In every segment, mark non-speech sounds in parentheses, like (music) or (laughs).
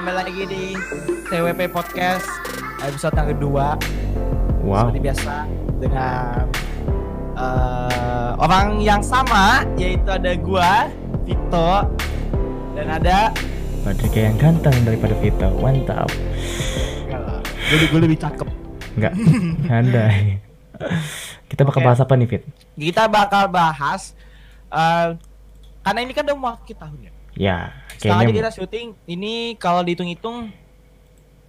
kembali lagi di TWP Podcast episode yang kedua. Wow. Seperti biasa dengan eh, orang yang sama yaitu ada gua, Vito dan ada Patrick yang ganteng daripada Vito. Mantap. gue, gue lebih cakep. Enggak. (laughs) Andai. Kita bakal Oke. bahas apa nih, Fit? Kita bakal bahas eh, karena ini kan udah mau akhir tahun ya. Ya, aja kayaknya kita syuting ini kalau dihitung-hitung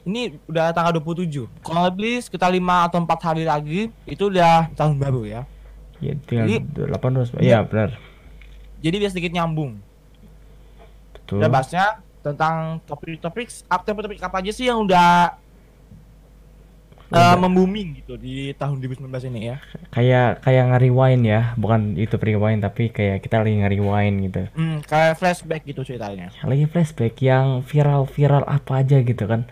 ini udah tanggal 27. Kalau lebih sekitar 5 atau 4 hari lagi itu udah tahun baru ya. ya tinggal Jadi- 8 terus. Iya, benar. Jadi biar sedikit nyambung. Betul. Udah bahasnya tentang topik-topik topik apa aja sih yang udah eh, Udah. membuming gitu di tahun 2019 ini ya. Kayak kayak nge-rewind ya, bukan YouTube rewind tapi kayak kita lagi nge-rewind gitu. Hmm, kayak flashback gitu ceritanya. Lagi flashback yang viral-viral apa aja gitu kan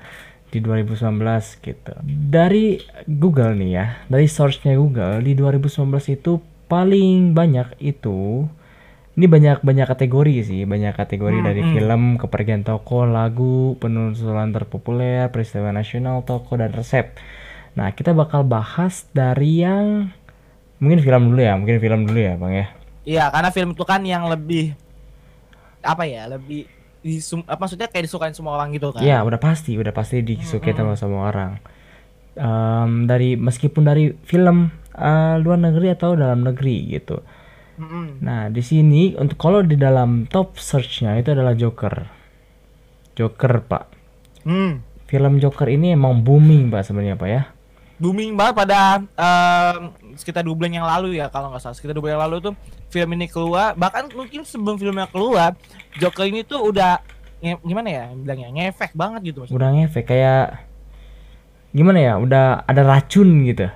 di 2019 gitu. Dari Google nih ya, dari searchnya Google di 2019 itu paling banyak itu ini banyak banyak kategori sih, banyak kategori Hmm, dari hmm. film, kepergian tokoh, lagu, penelusuran terpopuler, peristiwa nasional, tokoh dan resep. Nah, kita bakal bahas dari yang mungkin film dulu ya, mungkin film dulu ya, Bang ya. Iya, karena film itu kan yang lebih apa ya, lebih disum, apa maksudnya kayak disukain semua orang gitu kan. Iya, udah pasti, udah pasti disukai sama semua orang. Em, dari meskipun dari film eh, luar negeri atau dalam negeri gitu. Mm-mm. Nah, di sini untuk kalau di dalam top search-nya itu adalah Joker. Joker, Pak. Hmm. Film Joker ini emang booming, Pak sebenarnya, Pak ya. Booming banget pada em, sekitar dua bulan yang lalu ya kalau nggak salah sekitar dua bulan yang lalu tuh film ini keluar bahkan mungkin sebelum filmnya keluar Joker ini tuh udah gimana ya bilangnya ngefek banget gitu maksudnya. Udah ngefek kayak gimana ya? Udah ada racun gitu.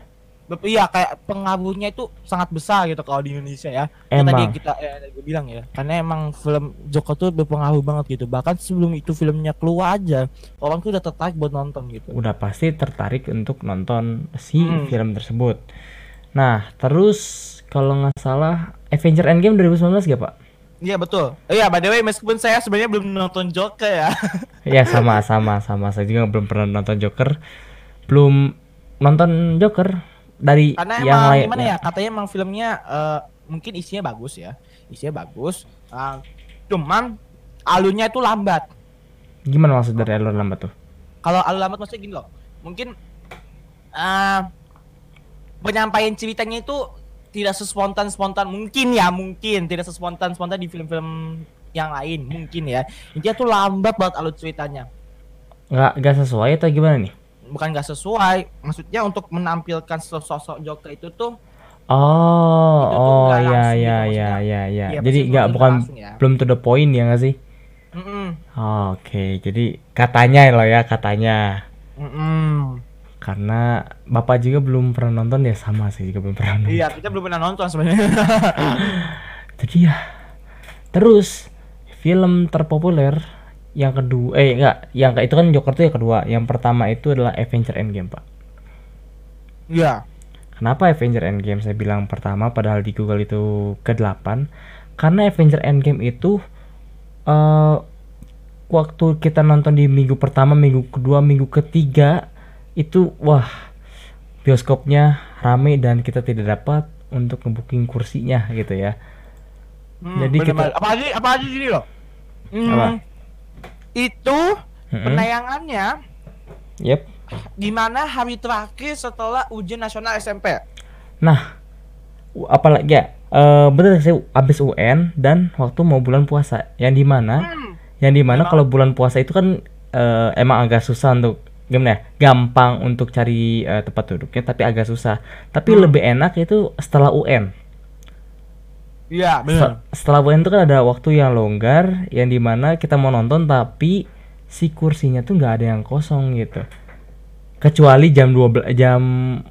Iya kayak pengaruhnya itu sangat besar gitu kalau di Indonesia ya. Yang tadi Emang. kita eh, gue bilang ya karena emang film Joker tuh berpengaruh banget gitu bahkan sebelum itu filmnya keluar aja orang tuh udah tertarik buat nonton gitu. udah pasti tertarik untuk nonton si Hmm. film tersebut. Nah, terus kalau nggak salah Avenger Endgame 2019 gak pak? Iya betul. Iya by the way meskipun saya sebenarnya belum nonton Joker ya. (laughs) ya sama sama sama saya juga belum pernah nonton Joker, belum nonton Joker dari karena yang emang lain. gimana ya katanya emang filmnya eh, mungkin isinya bagus ya isinya bagus Ah, cuman alurnya itu lambat Gimana maksud dari alur lambat tuh? kalau alur lambat maksudnya gini loh mungkin eh penyampaian ceritanya itu tidak sespontan spontan mungkin ya mungkin tidak sespontan spontan di film-film yang lain mungkin ya intinya tuh lambat banget alur ceritanya Nggak nggak sesuai atau gimana nih? Bukan nggak sesuai maksudnya untuk menampilkan sosok Joker itu tuh Oh, Itu tuh oh nggak ya gitu ya ya ya ya. Iya, Jadi nggak bukan ya. belum to the point ya nggak sih? Mm-mm, Oke, jadi katanya loh ya katanya. mm-mm. Karena bapak juga belum pernah nonton ya sama sih juga belum pernah nonton. Iya, kita belum pernah nonton sebenarnya. (laughs) Jadi ya. Terus film terpopuler yang kedua eh enggak, yang ke- itu kan Joker tuh yang kedua. Yang pertama itu adalah Avenger Endgame, Pak. Iya. Kenapa Avenger Endgame saya bilang pertama padahal di Google itu ke-8? Karena Avenger Endgame itu eh waktu kita nonton di minggu pertama, minggu kedua, minggu ketiga itu wah bioskopnya rame dan kita tidak dapat untuk ngebooking kursinya gitu ya. Hmm, Jadi kita- bener-bener. apa aja apa aja gini loh. Hmm, Apa? Itu Mm-mm. penayangannya Yep. di mana hari terakhir setelah ujian nasional SMP. Nah, apalagi ya? eh bener sih abis UN dan waktu mau bulan puasa yang di mana Hmm. yang di mana kalau bulan puasa itu kan eh, emang agak susah untuk gimana ya gampang untuk cari eh, tempat duduknya tapi agak susah tapi Hmm. lebih enak itu setelah UN Iya, benar. setelah UN itu kan ada waktu yang longgar yang di mana kita mau nonton tapi si kursinya tuh nggak ada yang kosong gitu kecuali jam 12 jam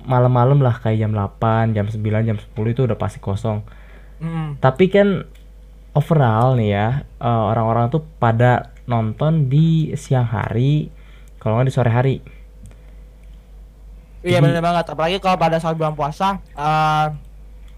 malam-malam lah kayak jam 8 jam 9 jam 10 itu udah pasti kosong Hmm. tapi kan overall nih ya eh, orang-orang tuh pada nonton di siang hari kalau nggak di sore hari Iya benar banget. Apalagi kalau pada saat bulan puasa, eh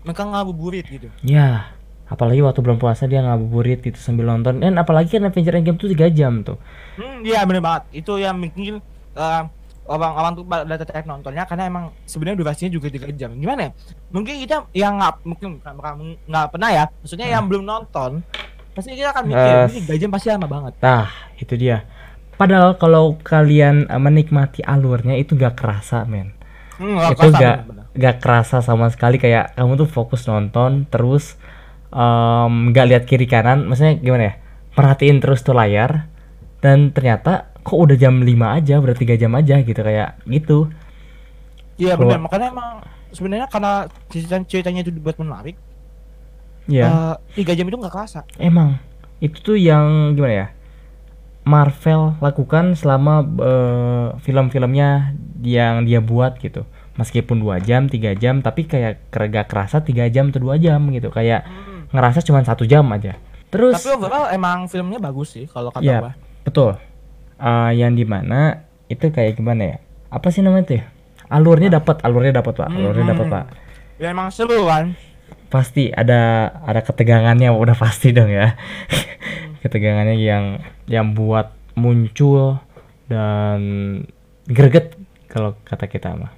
mereka ngabuburit gitu. ya apalagi waktu bulan puasa dia ngabuburit gitu sambil nonton dan apalagi kan Avenger Endgame tuh 3 jam tuh Hmm, iya bener banget. Itu yang mungkin eh, orang-orang tuh pada tertarik nontonnya karena emang sebenarnya durasinya juga tiga jam. Gimana ya? Mungkin kita yang nggak mungkin nggak pernah ya. Maksudnya yang belum nonton, pasti kita akan mikir Eh, ini tiga jam pasti lama banget. Nah, itu dia. Padahal kalau kalian eh, menikmati alurnya itu gak kerasa, men. Hmm, itu kerasa, gak bener-bener. Gak kerasa sama sekali kayak kamu tuh fokus nonton terus em, gak lihat kiri kanan. Maksudnya gimana ya? Perhatiin terus tuh layar dan ternyata kok udah jam 5 aja, udah tiga jam aja gitu kayak gitu. Iya benar. Makanya emang sebenarnya karena cerita ceritanya itu dibuat menarik, Ya, tiga jam itu nggak kerasa. emang itu tuh yang gimana ya? Marvel lakukan selama eh, film-filmnya yang dia buat gitu. Meskipun dua jam, tiga jam, tapi kayak ker- gak kerasa tiga jam atau dua jam gitu. Kayak ngerasa cuma satu jam aja. Terus, Tapi overall emang filmnya bagus sih kalau kata Iya. gua. betul. Eh, yang di mana itu kayak gimana ya? Apa sih namanya tuh? ya? Alurnya dapat, alurnya dapat pak, alurnya dapat Hmm. pak. Ya emang seru kan. Pasti ada ada ketegangannya, (laughs) udah pasti dong ya. ketegangannya yang yang buat muncul dan greget kalau kata kita mah.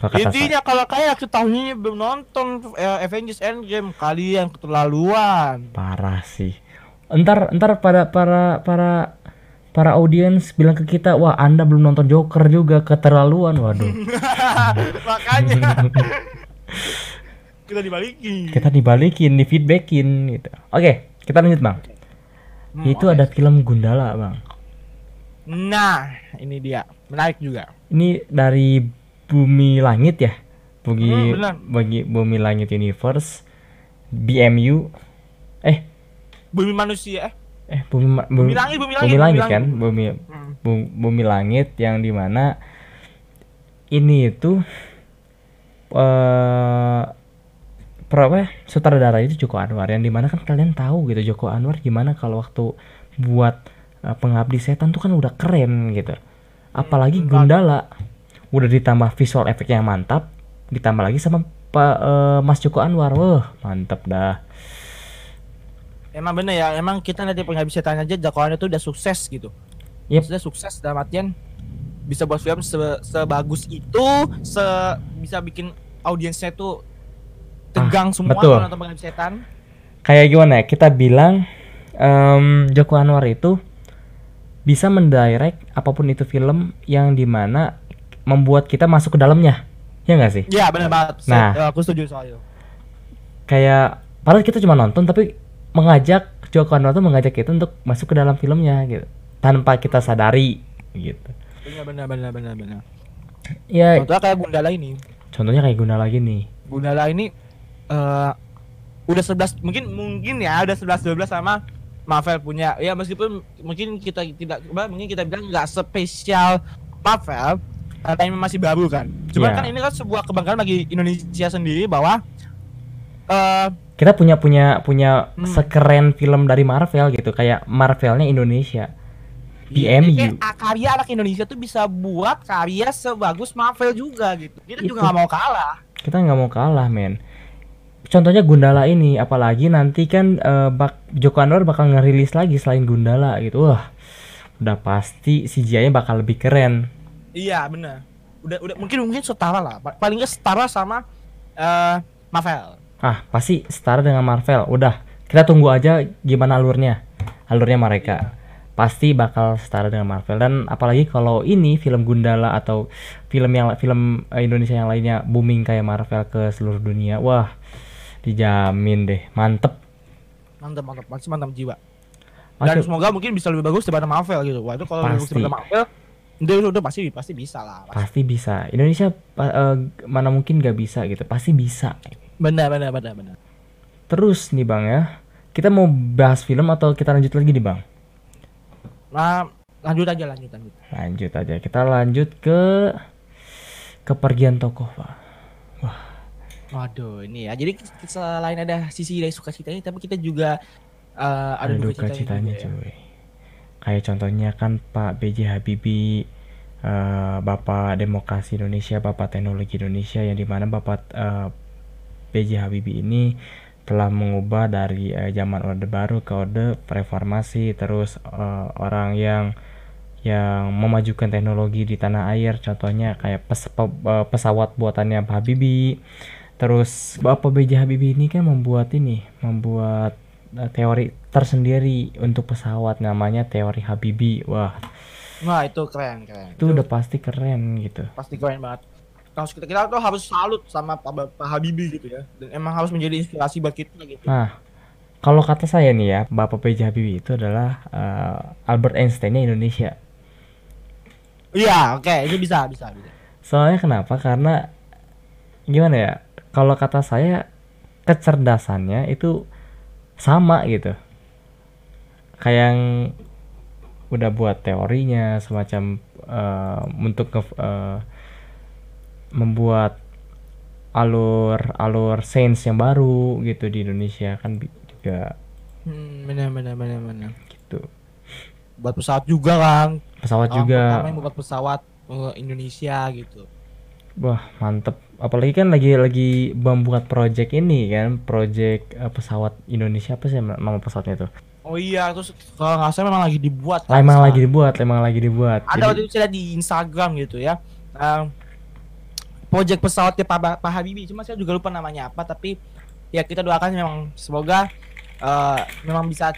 Intinya kalau kayak aku tahun ini belum nonton eh, Avengers Endgame kalian keterlaluan. parah sih. Entar entar pada para para para audiens bilang ke kita, wah anda belum nonton Joker juga keterlaluan, waduh. (laughs) Makanya (laughs) kita dibalikin. kita dibalikin, di feedbackin gitu. Oke, kita lanjut bang. Hmm, Itu oke. ada film Gundala bang. Nah, ini dia. Menarik juga. Ini dari Bumi Langit ya, bagi Hmm, bagi Bumi Langit Universe, BMU. Eh, Bumi manusia eh. eh Bumi Ma- Bumi, Bumi Langit, Bumi Bumi Langit, Bumi Langit Langit. kan, Bumi Hmm. Bu- Bumi Langit yang di mana ini itu eh ya, sutradara itu Joko Anwar. Yang di mana kan kalian tahu gitu Joko Anwar gimana kalau waktu buat eh, pengabdi setan tuh kan udah keren gitu. Apalagi Hmm, Gundala udah ditambah visual efek yang mantap ditambah lagi sama Pak eh, Mas Joko Anwar wah mantap dah Emang bener ya, emang kita nanti penghabis setan aja Jakoan itu udah sukses gitu. Yep. Sudah sukses dalam artian bisa buat film se- sebagus itu, se bisa bikin audiensnya tuh tegang semua betul. kalau nonton setan. kayak gimana ya kita bilang em, Joko Anwar itu bisa mendirect apa pun itu film yang di mana membuat kita masuk ke dalamnya ya nggak sih Iya benar banget. Nah. Saya- aku setuju soal itu. kayak padahal kita cuma nonton tapi mengajak Joko Anwar tuh mengajak kita untuk masuk ke dalam filmnya gitu tanpa kita sadari gitu Benar benar benar benar benar. ya Contohnya kayak Gundala ini. contohnya kayak guna lagi nih Gundala ini eh udah 11 mungkin mungkin ya udah 11 12 sama Marvel punya. Ya meskipun mungkin kita tidak mungkin kita bilang nggak spesial Marvel karena ini masih baru kan. Cuman Iya. kan ini kan sebuah kebanggaan bagi Indonesia sendiri bahwa eh kita punya punya punya Hmm. sekeren film dari Marvel gitu kayak Marvelnya Indonesia Jadi BMU kayak karya anak Indonesia tuh bisa buat karya sebagus Marvel juga gitu. Kita Itu. juga nggak mau kalah. kita nggak mau kalah men contohnya Gundala ini apalagi nanti kan eh, bak Joko Anwar bakal ngerilis lagi selain Gundala gitu wah udah pasti CGI-nya bakal lebih keren Iya benar. Udah udah mungkin mungkin setara lah. Pa- Paling nggak setara sama eh Marvel. ah pasti setara dengan Marvel udah kita tunggu aja gimana alurnya alurnya mereka pasti bakal setara dengan Marvel dan apalagi kalau ini film Gundala atau film yang film Indonesia yang lainnya booming kayak Marvel ke seluruh dunia wah dijamin deh mantep Mantap mantap masih mantap jiwa. Dan Masuk- semoga mungkin bisa lebih bagus daripada Marvel gitu. Wah itu kalau lebih bagus daripada Marvel, itu udah pasti pasti bisa lah. Pasti. pasti bisa Indonesia eh, mana mungkin gak bisa gitu pasti bisa Benar benar benar benar. terus nih bang ya kita mau bahas film atau kita lanjut lagi nih bang Nah lanjut aja lanjut lanjut. lanjut aja kita lanjut ke kepergian tokoh pak Waduh ini ya. Jadi selain ada sisi dari suka citanya, tapi kita juga eh, ada, ada duka citanya juga ya. cuy kayak contohnya kan Pak B.J. Habibie eh, Bapak Demokrasi Indonesia Bapak Teknologi Indonesia yang di mana Bapak eh, B.J. Habibie ini telah mengubah dari eh, zaman Orde Baru ke Orde Reformasi terus eh, orang yang yang memajukan teknologi di tanah air contohnya kayak pes- pe- pesawat buatannya Pak Habibie terus Bapak B.J. Habibie ini kan membuat ini membuat teori tersendiri untuk pesawat namanya teori Habibie wah Wah itu keren keren. itu udah pasti keren gitu pasti keren banget. Harus kita kita tuh harus salut sama Pak, Pak Habibie gitu ya. Dan emang harus menjadi inspirasi buat kita gitu. Nah, kalau kata saya nih ya, Bapak B.J. Habibie itu adalah eh, Albert Einstein-nya Indonesia. Iya, oke, itu bisa bisa bisa. Soalnya kenapa? Karena gimana ya? Kalau kata saya kecerdasannya itu sama gitu. Kayak yang udah buat teorinya semacam eh, untuk eh, membuat alur alur sains yang baru gitu di Indonesia kan juga Hmm, benar benar benar benar. gitu. Buat pesawat juga kan. Pesawat Orang juga buat pesawat eh, Indonesia gitu. Wah mantep apalagi kan lagi lagi membuat project ini kan project eh, pesawat Indonesia apa sih nama pesawatnya tuh Oh iya, terus kalau nggak salah memang lagi dibuat. kan, emang sekarang. lagi dibuat emang lagi dibuat Ada Jadi- waktu itu saya di Instagram gitu ya. Um, project pesawatnya Pak, Pak Habibie, cuma saya juga lupa namanya apa. Tapi ya kita doakan memang semoga eh, memang bisa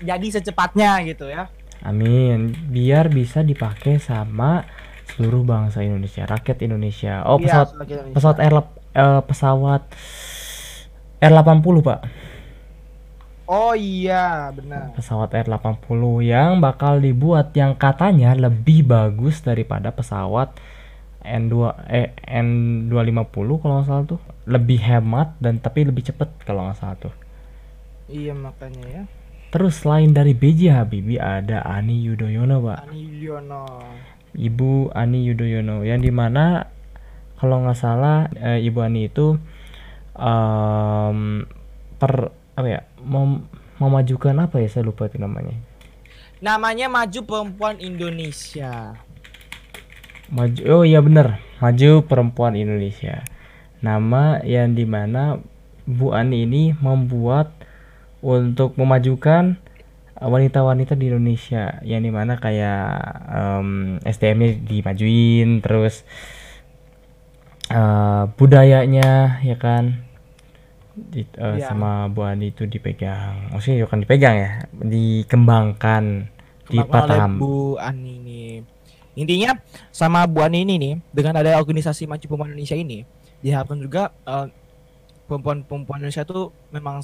jadi secepatnya gitu ya. amin biar bisa dipakai sama seluruh bangsa Indonesia rakyat Indonesia oh Iya, pesawat Indonesia. pesawat R eh, pesawat R80 pak Oh iya, benar. pesawat R80 yang bakal dibuat yang katanya lebih bagus daripada pesawat N2 eh N250 kalau nggak salah tuh lebih hemat dan tapi lebih cepet kalau nggak salah tuh Iya makanya ya. terus selain dari B.J. Habibie ada Ani Yudhoyono pak Ani Yudhoyono. Ibu Ani Yudhoyono yang di mana kalau nggak salah eh, Ibu Ani itu em, per apa ya mem- memajukan apa ya saya lupa itu namanya Namanya Maju Perempuan Indonesia. Maju, oh iya bener, Maju Perempuan Indonesia. Nama yang di mana Bu Ani ini membuat untuk memajukan wanita-wanita di Indonesia, yang di mana kayak em, SDM-nya dimajuin, terus uh, budayanya ya kan, Di- uh, Iya. sama Bu Ani itu dipegang, maksudnya bukan dipegang ya, dikembangkan, dipaham. Bu Ani ini. Intinya sama Bu Ani ini nih dengan ada organisasi Maju Perempuan Indonesia ini diharapkan juga eh, perempuan-perempuan Indonesia tuh memang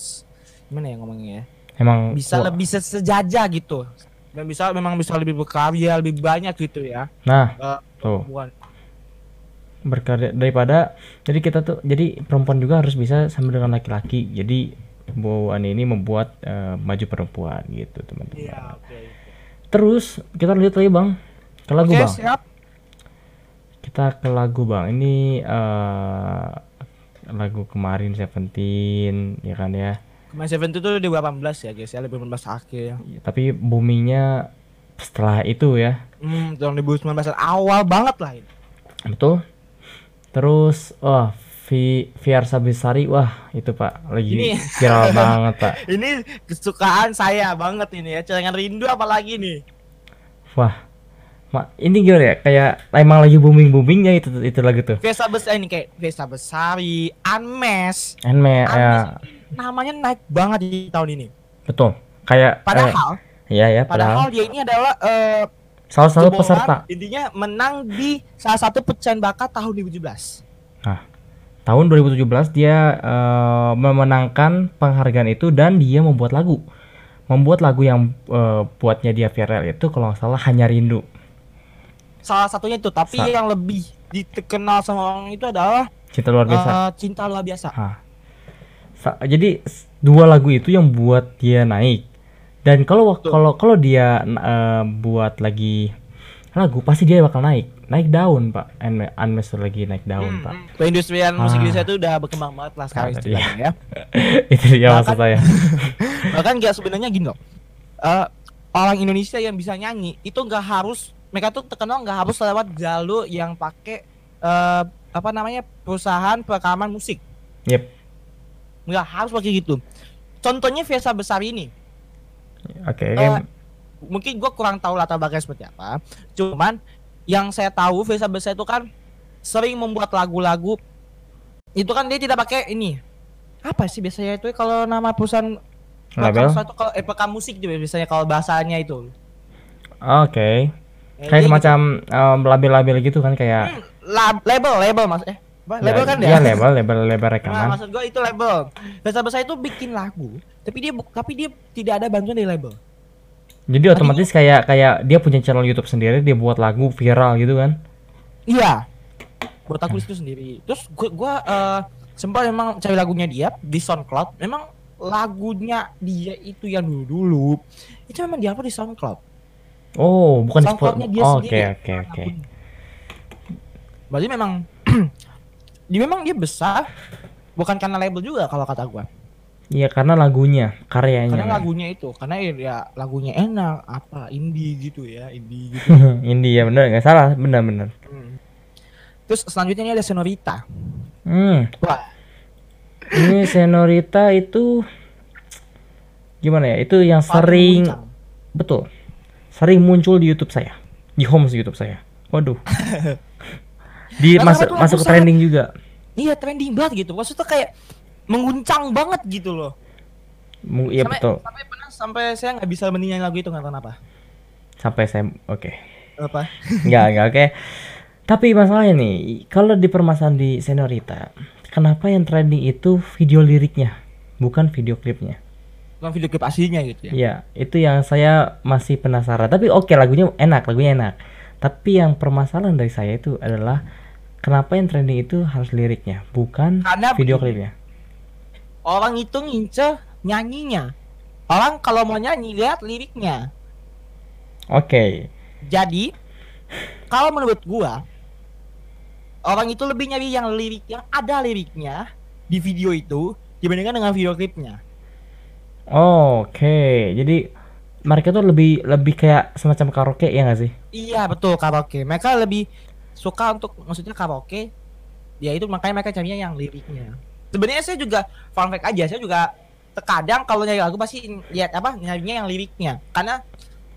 gimana ya ngomongnya ya Emang bisa wah, lebih se- sejajar gitu. Dan bisa memang bisa lebih berkarya lebih banyak gitu ya. Nah, Eh, tuh. bukan. Berkarya daripada jadi kita tuh jadi perempuan juga harus bisa sama dengan laki-laki. Jadi Bu Ani ini membuat eh, maju perempuan gitu teman-teman. Iya oke terus kita lihat lagi bang. Ke lagu oke bang. siap. Kita ke lagu bang. Ini eh lagu kemarin Seventeen ya kan ya Kemarin Seven itu tuh di 18 ya guys ya 2018 akhir. Tapi boomingnya setelah itu ya. Hmm tahun 2019 awal banget lah ini. Betul. Terus wah Vi Fiar Sabisari wah itu pak lagi Ini- viral (laughs) banget pak. Ini kesukaan saya banget ini ya celengan rindu apalagi nih. Wah, ma, ini gimana ya? Kayak emang lagi booming boomingnya itu itu lagu tuh. Vesa besar ini kayak Vesa Besari, Unmesh, Anme, Unmesh ya, namanya naik banget di tahun ini. betul. Kayak, Padahal, eh, iya ya, padahal padahal, dia ini adalah eh, salah satu peserta. Intinya menang di salah satu pecahan bakat tahun 2017. Tahun 2017 dia eh, memenangkan penghargaan itu dan dia membuat lagu. Membuat lagu yang eh, buatnya dia viral itu kalau nggak salah hanya rindu. Salah satunya itu, tapi Sa- yang lebih dikenal sama orang itu adalah Cinta luar biasa. eh, cinta luar biasa. Hah. Jadi dua lagu itu yang buat dia naik. Dan kalau kalau kalau dia eh, buat lagi lagu pasti dia bakal naik. Naik daun, Pak. Unmesh tuh lagi naik daun, Pak. Perindustrian musik Ah. Indonesia itu udah berkembang banget lah sekarang istilahnya ya. (laughs) itu dia Bahkan- maksud saya. (laughs) Bahkan nggak sebenarnya gini loh. Eh, orang Indonesia yang bisa nyanyi itu nggak harus mereka tuh terkenal nggak harus lewat jalur yang pakai eh, apa namanya perusahaan perekaman musik. Yep. Nggak harus pakai gitu. Contohnya Vesa besar ini. Oke. Eh, mungkin gua kurang tahu latar belakangnya seperti apa. Cuman yang saya tahu Vesa besar itu kan sering membuat lagu-lagu. Itu kan dia tidak pakai ini. Apa sih biasanya itu? Kalau nama perusahaan Label? Satu kalau EPK musik juga biasanya kalau bahasanya itu. Oke. Eh, Kayak semacam em, label-label gitu kan kayak Hmm, lab- label label mas eh apa? label ya, kan ya ya label label label Nah, rekaman. maksud gue itu label Vesa besar itu bikin lagu tapi dia tapi dia tidak ada bantuan dari label Jadi otomatis kayak kayak dia punya channel YouTube sendiri, dia buat lagu viral gitu kan. iya buat aku itu sendiri terus gue gua eh, sempat memang cari lagunya dia di SoundCloud memang lagunya dia itu yang dulu dulu itu memang dia di SoundCloud Oh, bukan di SoundCloud-nya dia oh, sendiri Oke, oke, oke. berarti memang (clears throat) (clears throat) dia memang dia besar bukan karena label juga kalau kata gua Iya, karena lagunya, karyanya. karena lagunya itu karena ya lagunya enak apa indie gitu ya indie gitu (laughs) Indie ya bener nggak salah, bener-bener. Hmm. terus selanjutnya ini ada Senorita Hmm, wah ini Senorita itu gimana ya? Itu yang paling sering guncang. betul. Sering muncul di YouTube saya. Di home YouTube saya. Waduh. (laughs) di masuk masuk ke trending juga. iya trending banget gitu maksudnya kayak mengguncang banget gitu loh Mu- Iya sampai, betul. sampai pernah sampai saya nggak bisa menyanyi lagu itu nggak tahu kenapa Sampai saya oke. apa (laughs) Enggak, enggak oke. Tapi masalahnya nih, kalau di permasalahan di Senorita, kenapa yang trending itu video liriknya, bukan video klipnya? bukan video klip aslinya gitu ya Iya, itu yang saya masih penasaran. Tapi oke lagunya enak, lagunya enak. Tapi yang permasalahan dari saya itu adalah kenapa yang trending itu harus liriknya, bukan Karena video klipnya. orang itu ngincer nyanyinya orang kalau mau nyanyi lihat liriknya Oke, jadi kalau menurut gua orang itu lebih nyari yang lirik yang ada liriknya di video itu dibandingkan dengan video klipnya oke. Jadi mereka tuh lebih lebih kayak semacam karaoke ya nggak sih? iya betul karaoke mereka lebih suka untuk maksudnya karaoke ya itu makanya mereka carinya yang liriknya. Sebenarnya saya juga fun fact aja saya juga terkadang kalau nyari lagu pasti lihat apa nyarinya yang liriknya. Karena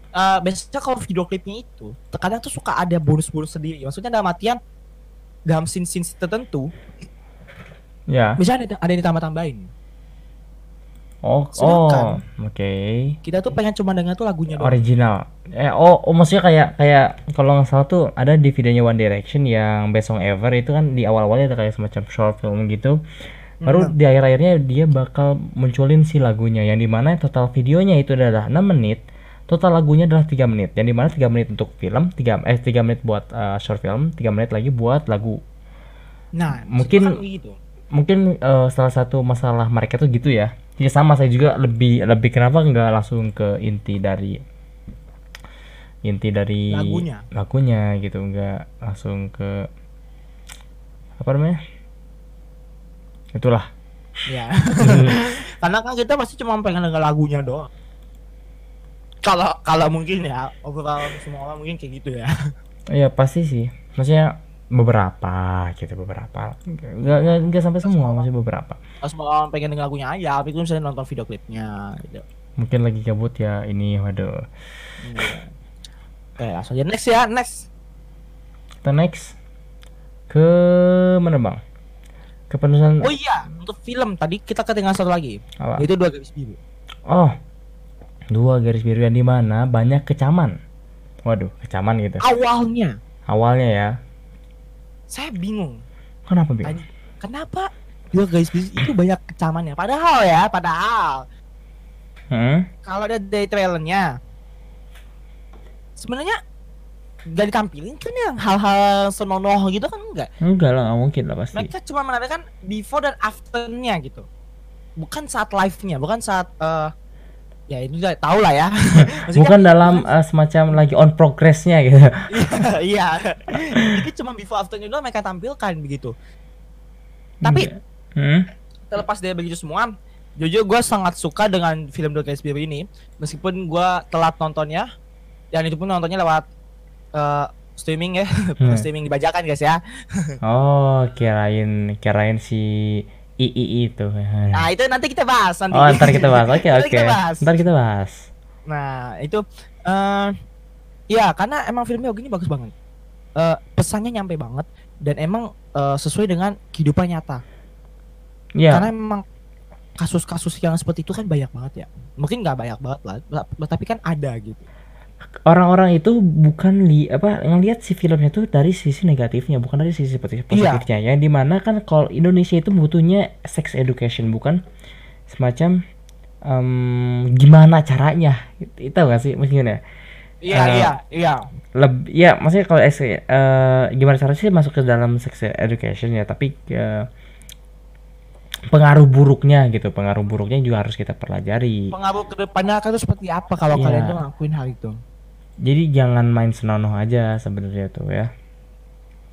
eh, biasanya kalau video klipnya itu terkadang tuh suka ada bonus-bonus sendiri. Maksudnya dalam artian dalam scene-scene tertentu Ya. misalnya ada, ada yang ditambah-tambahin Oh, Sedangkan- oh, oke. kita tuh pengen cuma dengar tuh lagunya doang Original. Eh, oh, oh, maksudnya kayak kayak kalau nggak salah tuh ada di videonya One Direction yang Best Song Ever itu kan di awal-awalnya ada kayak semacam short film gitu. Baru Mhm. di akhir-akhirnya dia bakal munculin si lagunya yang di mana total videonya itu adalah 6 menit, total lagunya adalah 3 menit. Yang di mana 3 menit untuk film, 3 eh 3 menit buat uh, short film, 3 menit lagi buat lagu. nah Mungkin- gitu Mungkin uh, salah satu masalah mereka tuh gitu ya. Ya sama saya juga lebih lebih kenapa nggak langsung ke inti dari inti dari Lagunya. lagunya gitu nggak langsung ke apa namanya? Itulah. Ya. (laughs) Karena kan kita pasti cuma pengen denger lagunya doang. Kalau kalau mungkin ya overall semua orang mungkin kayak gitu ya. Ya pasti sih. Maksudnya beberapa gitu beberapa. Nggak nggak nggak sampai semua masih beberapa. Semua orang pengen denger lagunya aja tapi itu misalnya nonton video klipnya gitu. Mungkin lagi gabut ya ini waduh. Iya. oke langsung aja. Next ya next. Kita next ke mana bang? Ke penulisan oh iya untuk film. Tadi kita ketinggalan satu lagi. Apa? Itu dua garis biru. Oh dua garis biru yang di mana banyak kecaman. Waduh kecaman gitu. Awalnya. Awalnya ya saya bingung. Kenapa bang Tanya, kenapa? Dua garis biru itu banyak kecamannya. Padahal ya padahal. Hmm? kalau ada dari trailernya sebenarnya gak ditampilin kan yang hal-hal senonoh gitu kan enggak enggak lah nggak mungkin lah pasti. Mereka cuma menampilkan before dan afternya gitu. Bukan saat live-nya bukan saat eh ya itu udah tau lah ya. (laughs) Maksudnya bukan kan- dalam eh, semacam lagi on progressnya gitu. (laughs) Iya jadi cuma before afternya doang mereka tampilkan begitu. Tapi hmm? terlepas dari begitu semua jujur gue sangat suka dengan film The Gatsby ini. Meskipun gue telat nontonnya dan itu pun nontonnya lewat eh, streaming ya. (laughs) Hmm. streaming dibajakan guys ya. Oh kirain kirain si II itu. Nah, itu nanti kita bahas nanti. Oh, ntar kita bahas. Oke, (laughs) Nanti oke. bahas. Ntar kita bahas. Nah, itu eh ya karena emang filmnya Yogi ini bagus banget. Eh pesannya nyampe banget dan emang eh, sesuai dengan kehidupan nyata. Ya, Karena emang kasus-kasus yang seperti itu kan banyak banget ya. Mungkin nggak banyak banget lah, tapi kan ada gitu. Orang-orang itu bukan li apa ngelihat si filmnya tuh dari sisi negatifnya, bukan dari sisi Iya. positifnya. Yang di mana kan kalau Indonesia itu butuhnya sex education, bukan semacam em, gimana caranya. Itu gak sih maksudnya? Iya, Eh, iya, iya. lebih ya maksudnya kalau eh, gimana caranya sih masuk ke dalam sex education ya tapi eh, pengaruh buruknya gitu pengaruh buruknya juga harus kita pelajari Pengaruh ke depannya akan seperti apa kalau Iya. kalian tuh ngelakuin hal itu? Jadi jangan main senonoh aja sebenarnya tuh ya.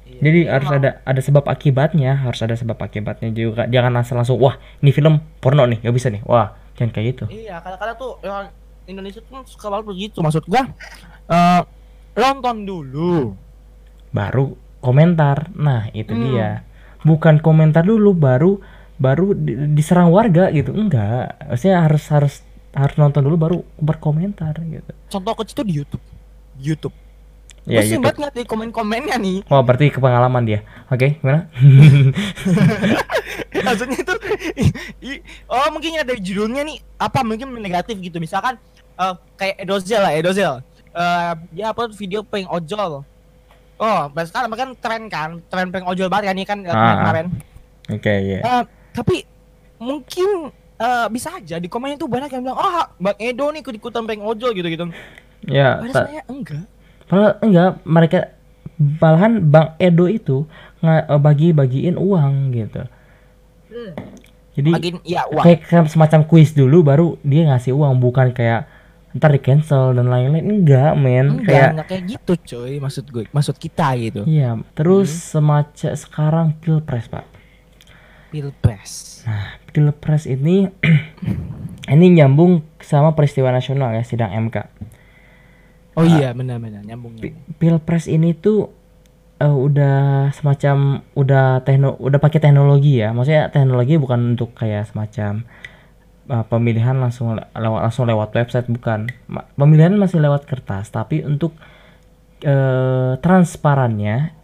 Jadi harus ada ada sebab akibatnya harus ada sebab akibatnya juga. Jangan langsung langsung wah ini film porno nih gak bisa nih. Wah jangan kayak gitu. Iya, kadang-kadang tuh orang Indonesia tuh suka banget begitu. Maksud gua eh nonton dulu. baru komentar. Nah itu Hmm. dia. Bukan komentar dulu baru baru di- diserang warga gitu. Enggak. Maksudnya harus harus harus nonton dulu baru berkomentar gitu. Contoh kecil tuh di YouTube. YouTube. ya Gue banget ngeliat di komen-komennya nih. oh berarti kepengalaman dia oke gimana (laughs) Maksudnya itu oh mungkin ada judulnya nih apa mungkin negatif gitu. Misalkan eh, kayak Edozel lah, Edozel. Eh dia upload video peng ojol. Oh, pas sekarang kan tren kan, tren peng ojol banget kan ini kan eh, Ah, ah. kemarin. oke ya Eh, tapi mungkin eh, bisa aja di komen itu banyak yang bilang, "Ah, Bang Edo nih ikut-ikutan peng ojol gitu-gitu." Ya Padahal ta- saya enggak. Padahal enggak mereka malahan Bang Edo itu eh, bagi-bagiin uang gitu jadi Makin ya uang. kayak kayak semacam kuis dulu baru dia ngasih uang bukan kayak ntar di cancel dan lain-lain enggak men Enggak, kayak enggak kayak gitu, coy. Maksud gue, maksud kita gitu. iya terus Hmm. semacam sekarang pilpres pak Pilpres. pilpres ini (clears throat) ini nyambung sama peristiwa nasional ya sidang MK Oh iya, benar-benar nyambung. Pi- nyambung. pilpres ini tuh eh, udah semacam udah tekno udah pakai teknologi ya maksudnya teknologi bukan untuk kayak semacam eh, pemilihan langsung le- lewat langsung lewat website bukan pemilihan masih lewat kertas tapi untuk eh, transparannya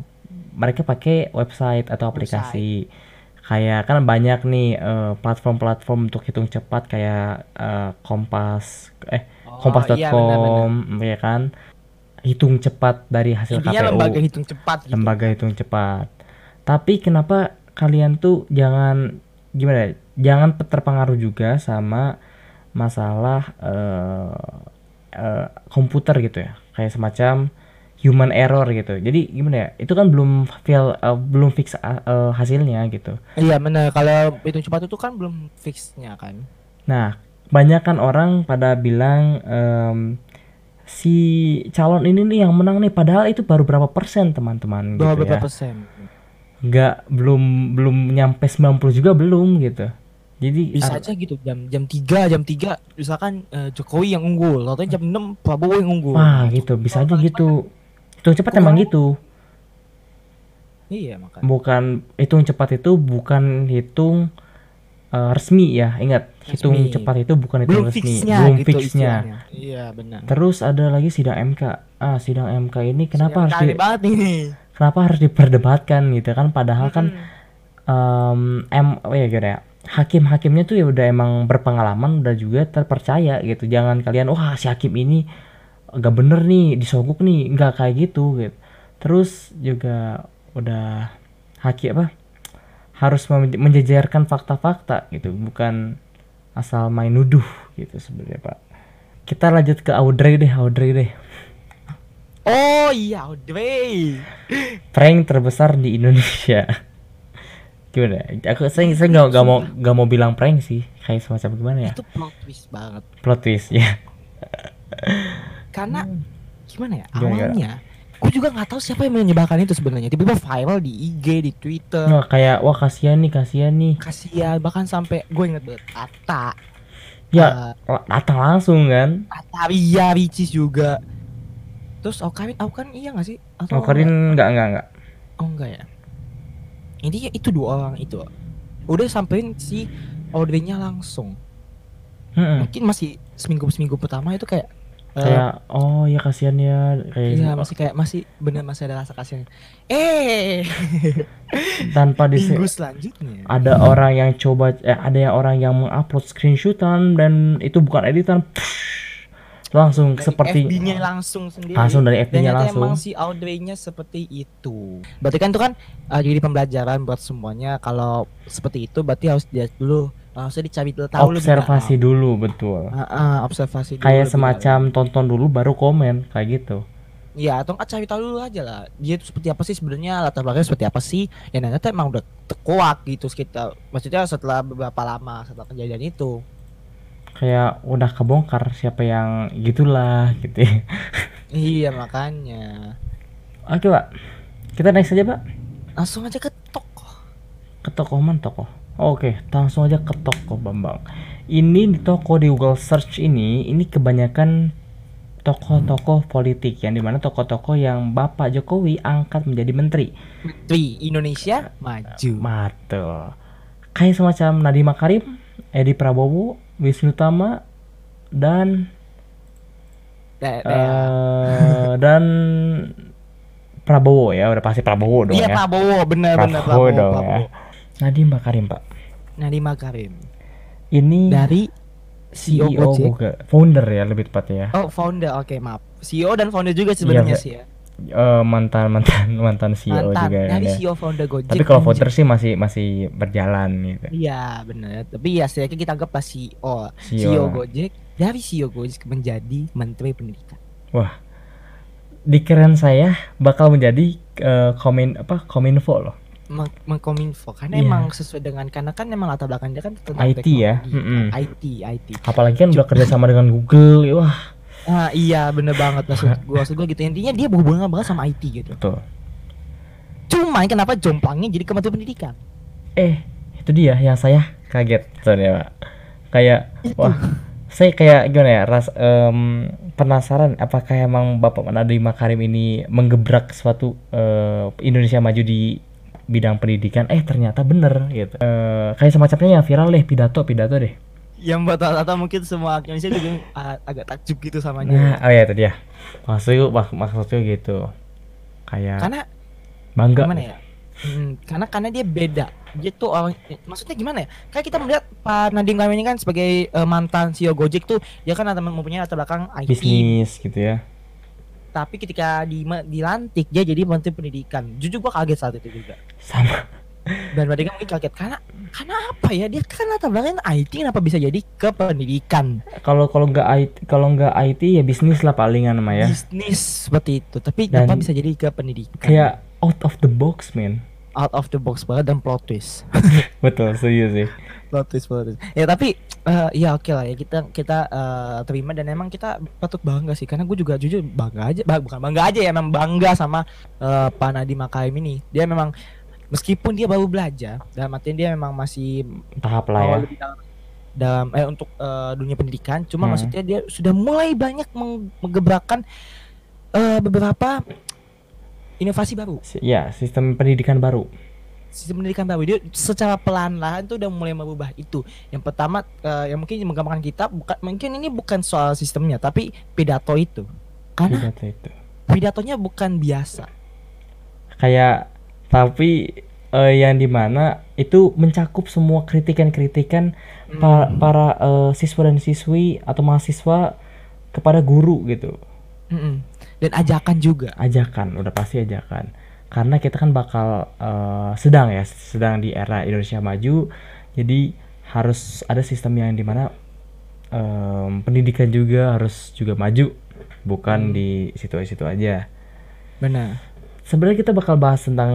mereka pakai website atau aplikasi kayak kan banyak nih platform-platform untuk hitung cepat kayak eh, Kompas eh Oh, iya, kompas.com ya kan? Hitung cepat dari hasil Intinya KPU lembaga hitung cepat gitu. lembaga hitung cepat. Tapi kenapa kalian tuh jangan gimana ya jangan pe- terpengaruh juga sama masalah eh, eh, komputer gitu ya? Kayak semacam human error gitu. Jadi gimana ya itu kan belum file eh, belum fix eh, hasilnya gitu. Iya benar. Kalau hitung cepat itu kan belum fixnya kan. Nah, banyak kan orang pada bilang em, si calon ini nih yang menang nih, padahal itu baru berapa persen teman-teman gitu Berapa ya. persen? Nggak belum belum nyampe 90 juga belum gitu. Jadi Bisa aja gitu jam jam 3 jam 3 misalkan eh, Jokowi yang unggul, atau jam 6 Prabowo yang unggul. wah gitu, bisa aja gitu. Hitung cepat emang gitu. Iya makanya. Bukan hitung cepat itu bukan hitung eh, resmi ya, ingat. Hitung Resmi. cepat itu bukan hitung Belum resmi, fixnya belum gitu fixnya. Iya benar. Terus ada lagi sidang MK. Ah, sidang MK ini kenapa harus di, banget nih? kenapa harus diperdebatkan gitu kan padahal kan Hmm. em em oh ya gimana ya hakim-hakimnya tuh ya udah emang berpengalaman udah juga terpercaya gitu jangan kalian wah si hakim ini gak bener nih disogok nih nggak kayak gitu gitu terus juga udah hakim apa harus menjejerkan fakta-fakta gitu bukan asal main nuduh gitu sebenarnya pak kita lanjut ke Audrey deh Audrey deh Oh iya, Audrey. prank terbesar di Indonesia. Gimana? Aku saya saya nggak nggak mau nggak mau bilang prank sih, kayak semacam gimana ya? Itu plot twist banget. Plot twist ya. Karena gimana ya? Hmm. Gimana, Awalnya gue juga nggak tahu siapa yang menyebarkan itu sebenarnya. Tiba-tiba viral di IG, di Twitter. Nggak kayak wah kasihan nih kasihan nih. Kasihan bahkan sampai gue inget banget Ata. Ya Eh, la- datang langsung kan. Ata Ria Ricis juga. Terus Aukarin, Aukarin iya gak sih? Atau Oh Karin nggak nggak nggak. Oh enggak ya. Intinya itu dua orang itu. udah sampein si Audrey-nya langsung. Mm-mm. Mungkin masih seminggu seminggu pertama itu kayak eh, kayak oh ya kasihan ya kayak Iya oh, masih kayak masih bener masih ada rasa kasihan. Eh (laughs) tanpa di minggu selanjutnya. ada orang yang coba eh, ada yang orang yang mengupload screenshotan dan itu bukan editan Psh, langsung Dari seperti FB-nya langsung sendiri. langsung dari FB-nya langsung emang si Audrey-nya seperti itu. Berarti kan itu kan uh, jadi pembelajaran buat semuanya. Kalau seperti itu berarti harus dia dulu harusnya dicari tahu observasi dulu betul Ah, ah, observasi dulu kayak lebih semacam tonton dulu baru komen kayak gitu. Iya, atau nggak cari tahu dulu aja lah. Dia itu seperti apa sih sebenarnya latar belakangnya seperti apa sih? Ya ternyata emang udah terkuak gitu sekitar maksudnya setelah beberapa lama setelah kejadian itu. kayak udah kebongkar siapa yang gitulah gitu ya. Iya, makanya. oke pak kita next aja pak Langsung aja ke toko. ke toko mana toko oke langsung aja ke toko bambang ini di toko di Google Search ini ini kebanyakan tokoh-tokoh politik yang di mana tokoh-tokoh yang Bapak Jokowi angkat menjadi menteri Menteri Indonesia maju. Matul. Kayak semacam Nadiem Makarim, Edi Prabowo, Wisnu Tama, dan Da- da- eh, dan Prabowo ya, udah pasti Prabowo dong Iya ya. Prabowo, bener bener Prabowo Prabowo, dong Prabowo. ya. Nadiem Makarim pak. Nadiem Makarim Ini dari CEO, CEO Gojek. Google, founder ya lebih tepatnya ya. Oh founder, oke maaf. CEO dan founder juga sebenarnya Iya, sih ya. Eh, mantan mantan (laughs) mantan CEO Mantan juga dari ya. CEO founder Gojek. Tapi kalau founder sih masih masih berjalan gitu. Iya bener. Tapi ya setidaknya kita anggap pas CEO, CEO. CEO Gojek dari CEO Gojek menjadi Menteri Pendidikan. Di keren saya bakal menjadi eh, komin apa kominfo loh. Meng- Mengkominfo karena Iya. emang sesuai dengan karena kan emang latar belakangnya kan tentang IT ya, teknologi. mm-mm. IT, IT. Apalagi kan udah kerja sama dengan Google, ya, wah Ah iya bener banget maksud (laughs) gua maksud gua gitu intinya dia berhubungan banget sama IT gitu. betul. Cuma kenapa jomplangnya jadi Kementerian Pendidikan? Eh, itu dia yang saya kaget sebenarnya, Pak. Kayak wah, saya kayak gimana ya, ras em, penasaran apakah emang Bapak Nadiem Makarim ini menggebrak suatu eh, Indonesia maju di bidang pendidikan. Eh, ternyata bener gitu. Eh, kayak semacamnya yang viral deh pidato pidato deh. Yang buat rata mungkin semua Indonesia juga (laughs) agak takjub gitu sama dia. Nah, oh ya itu dia. Maksudnya mak maksudnya gitu. Kayak Karena bangga. gimana ya? Hmm, karena karena dia beda. Dia tuh orang eh, maksudnya gimana ya? Kayak kita melihat Pak Nadiem Makarim ini kan sebagai eh, mantan CEO Gojek tuh dia kan ada mempunyai latar belakang IT. Bisnis gitu ya. Tapi ketika di dilantik dia jadi Menteri Pendidikan. Jujur gua kaget saat itu juga. Sama. Dan mereka mungkin kaget karena karena apa ya? Dia kan latar belakangnya IT kenapa bisa jadi ke pendidikan? Kalau kalau nggak IT kalau nggak IT ya bisnis lah palingan mah ya. Bisnis seperti itu. Tapi Dan- kenapa bisa jadi ke pendidikan? Kayak out of the box, man. out of the box banget dan plot twist. (laughs) Betul, setuju sih. Plot twist, plot twist. Ya tapi eh, ya oke lah ya kita kita eh, terima dan emang kita patut bangga sih karena gue juga jujur bangga aja bah- bukan bangga aja ya emang bangga sama eh, Pak Nadiem Makarim ini dia memang meskipun dia baru belajar dalam artian dia memang masih Tahap lah ya. dalam, dalam eh untuk eh, dunia pendidikan cuma Hmm. maksudnya dia sudah mulai banyak meng- menggebrakan eh, beberapa inovasi baru Ya, sistem pendidikan baru. Sistem pendidikan baru dia secara pelan-pelan tuh udah mulai merubah itu. Yang pertama eh, yang mungkin menggambarkan kita bukan mungkin ini bukan soal sistemnya tapi pidato itu. Karena Pidato itu. pidatonya bukan biasa. Kayak tapi eh, yang di mana itu mencakup semua kritikan-kritikan pa- Hmm. para eh, siswa dan siswi atau mahasiswa kepada guru gitu. Mm-mm. Dan ajakan juga. Ajakan, udah pasti ajakan. Karena kita kan bakal eh, sedang ya, sedang di era Indonesia maju. Jadi harus ada sistem yang di mana em, pendidikan juga harus juga maju, bukan Hmm. di situ-situ aja. Benar. Sebenarnya kita bakal bahas tentang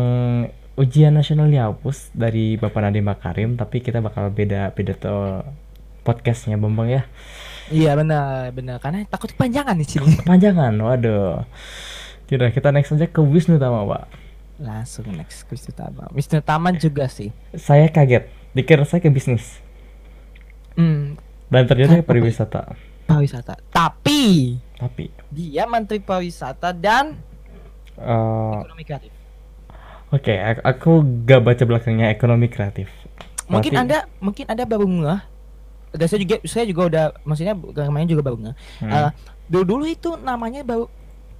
ujian nasional dihapus dari Bapak Nadiem Makarim, tapi kita bakal beda pidato podcastnya Bambang ya. Iya benar, benar. Karena takut kepanjangan di sini. Kepanjangan, waduh. Tidak, kita next aja ke Wisnu Tama, Pak. Langsung next Wisnu Tama. Wisnu Taman juga sih. Saya kaget, dikira saya ke bisnis. Hmm, Dan ternyata Pak? pariwisata. pariwisata. Tapi Tapi, dia Menteri Pariwisata dan eh, Ekonomi Kreatif. oke, aku, aku gak baca belakangnya ekonomi kreatif. mungkin Berarti- anda mungkin ada baru ngeh dan saya juga saya juga udah maksudnya kemarin juga baru ngeh Hmm. Eh, dulu dulu itu namanya baru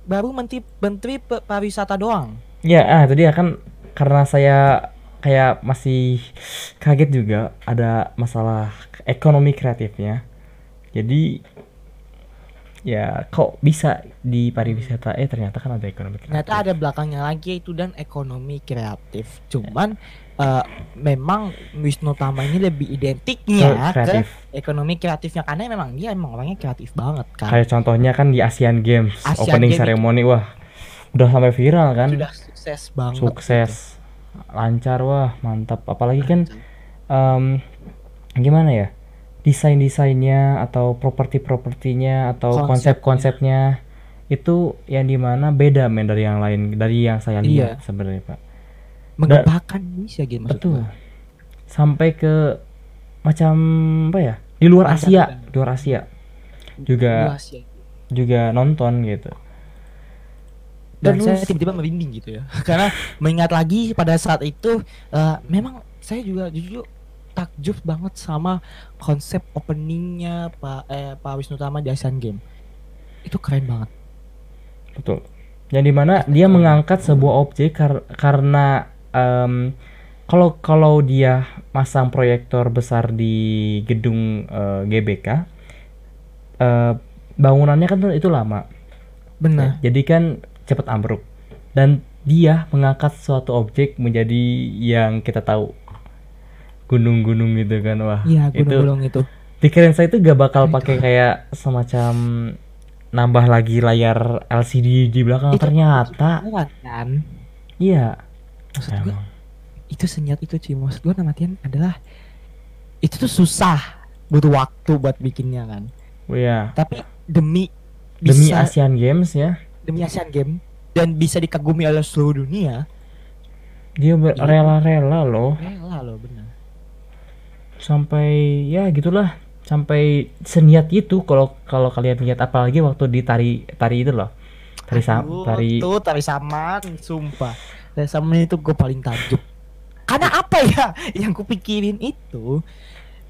baru menteri menteri pariwisata doang Ya, ah tadi ya kan karena saya kayak masih kaget juga ada masalah ekonomi kreatifnya. Jadi ya kok bisa di pariwisata eh ternyata kan ada ekonomi kreatif. ternyata ada belakangnya lagi itu dan ekonomi kreatif cuman eh, memang Wisnu Tama ini lebih identiknya Oh, kreatif. ke ekonomi kreatifnya karena memang dia emang orangnya kreatif banget kan Kayak contohnya kan di Asian Games Asian opening Games ceremony wah udah sampai viral kan. sudah sukses banget Sukses. Lancar wah, mantap. Apalagi kan em, gimana ya? Desain-desainnya atau properti-propertinya atau Konsepnya. konsep-konsepnya itu yang di mana beda men dari yang lain dari yang saya lihat Iya. sebenarnya pak mengembangkan Indonesia gitu betul gua. sampai ke macam apa ya di luar Asia di luar Asia juga Luas ya. juga nonton gitu dan Terus- saya tiba-tiba merinding gitu ya. (laughs) Karena mengingat lagi pada saat itu eh, memang saya juga jujur takjub banget sama konsep openingnya Pak eh, Pak Wisnu Tama di Asian Game itu keren banget. Betul. Yang di mana dia mengangkat sebuah objek kar- karena em, kalau kalau dia masang proyektor besar di gedung eh, GBK, eh, bangunannya kan itu lama. benar. Jadi kan cepat ambruk. Dan dia mengangkat suatu objek menjadi yang kita tahu. Gunung-gunung gitu kan wah. iya itu gunung-gunung itu. pikiran saya itu gak bakal Itu. pakai kayak semacam nambah lagi layar LCD di belakang. Itu- ternyata kan? Iya. Maksud emang. itu senyat itu cuy maksud gua namanya adalah itu tuh susah butuh waktu buat bikinnya kan? Oh, iya. Tapi demi demi bisa Asian Games ya demi Asian Game dan bisa dikagumi oleh seluruh dunia. Dia rela-rela loh. Rela loh benar. Sampai ya gitulah. Sampai seniat itu kalau kalau kalian lihat apalagi waktu di tari tari itu loh. Tari sam tari tuh tari saman sumpah. Tari saman itu gue paling takjub. Karena apa ya? (laughs) Yang kupikirin itu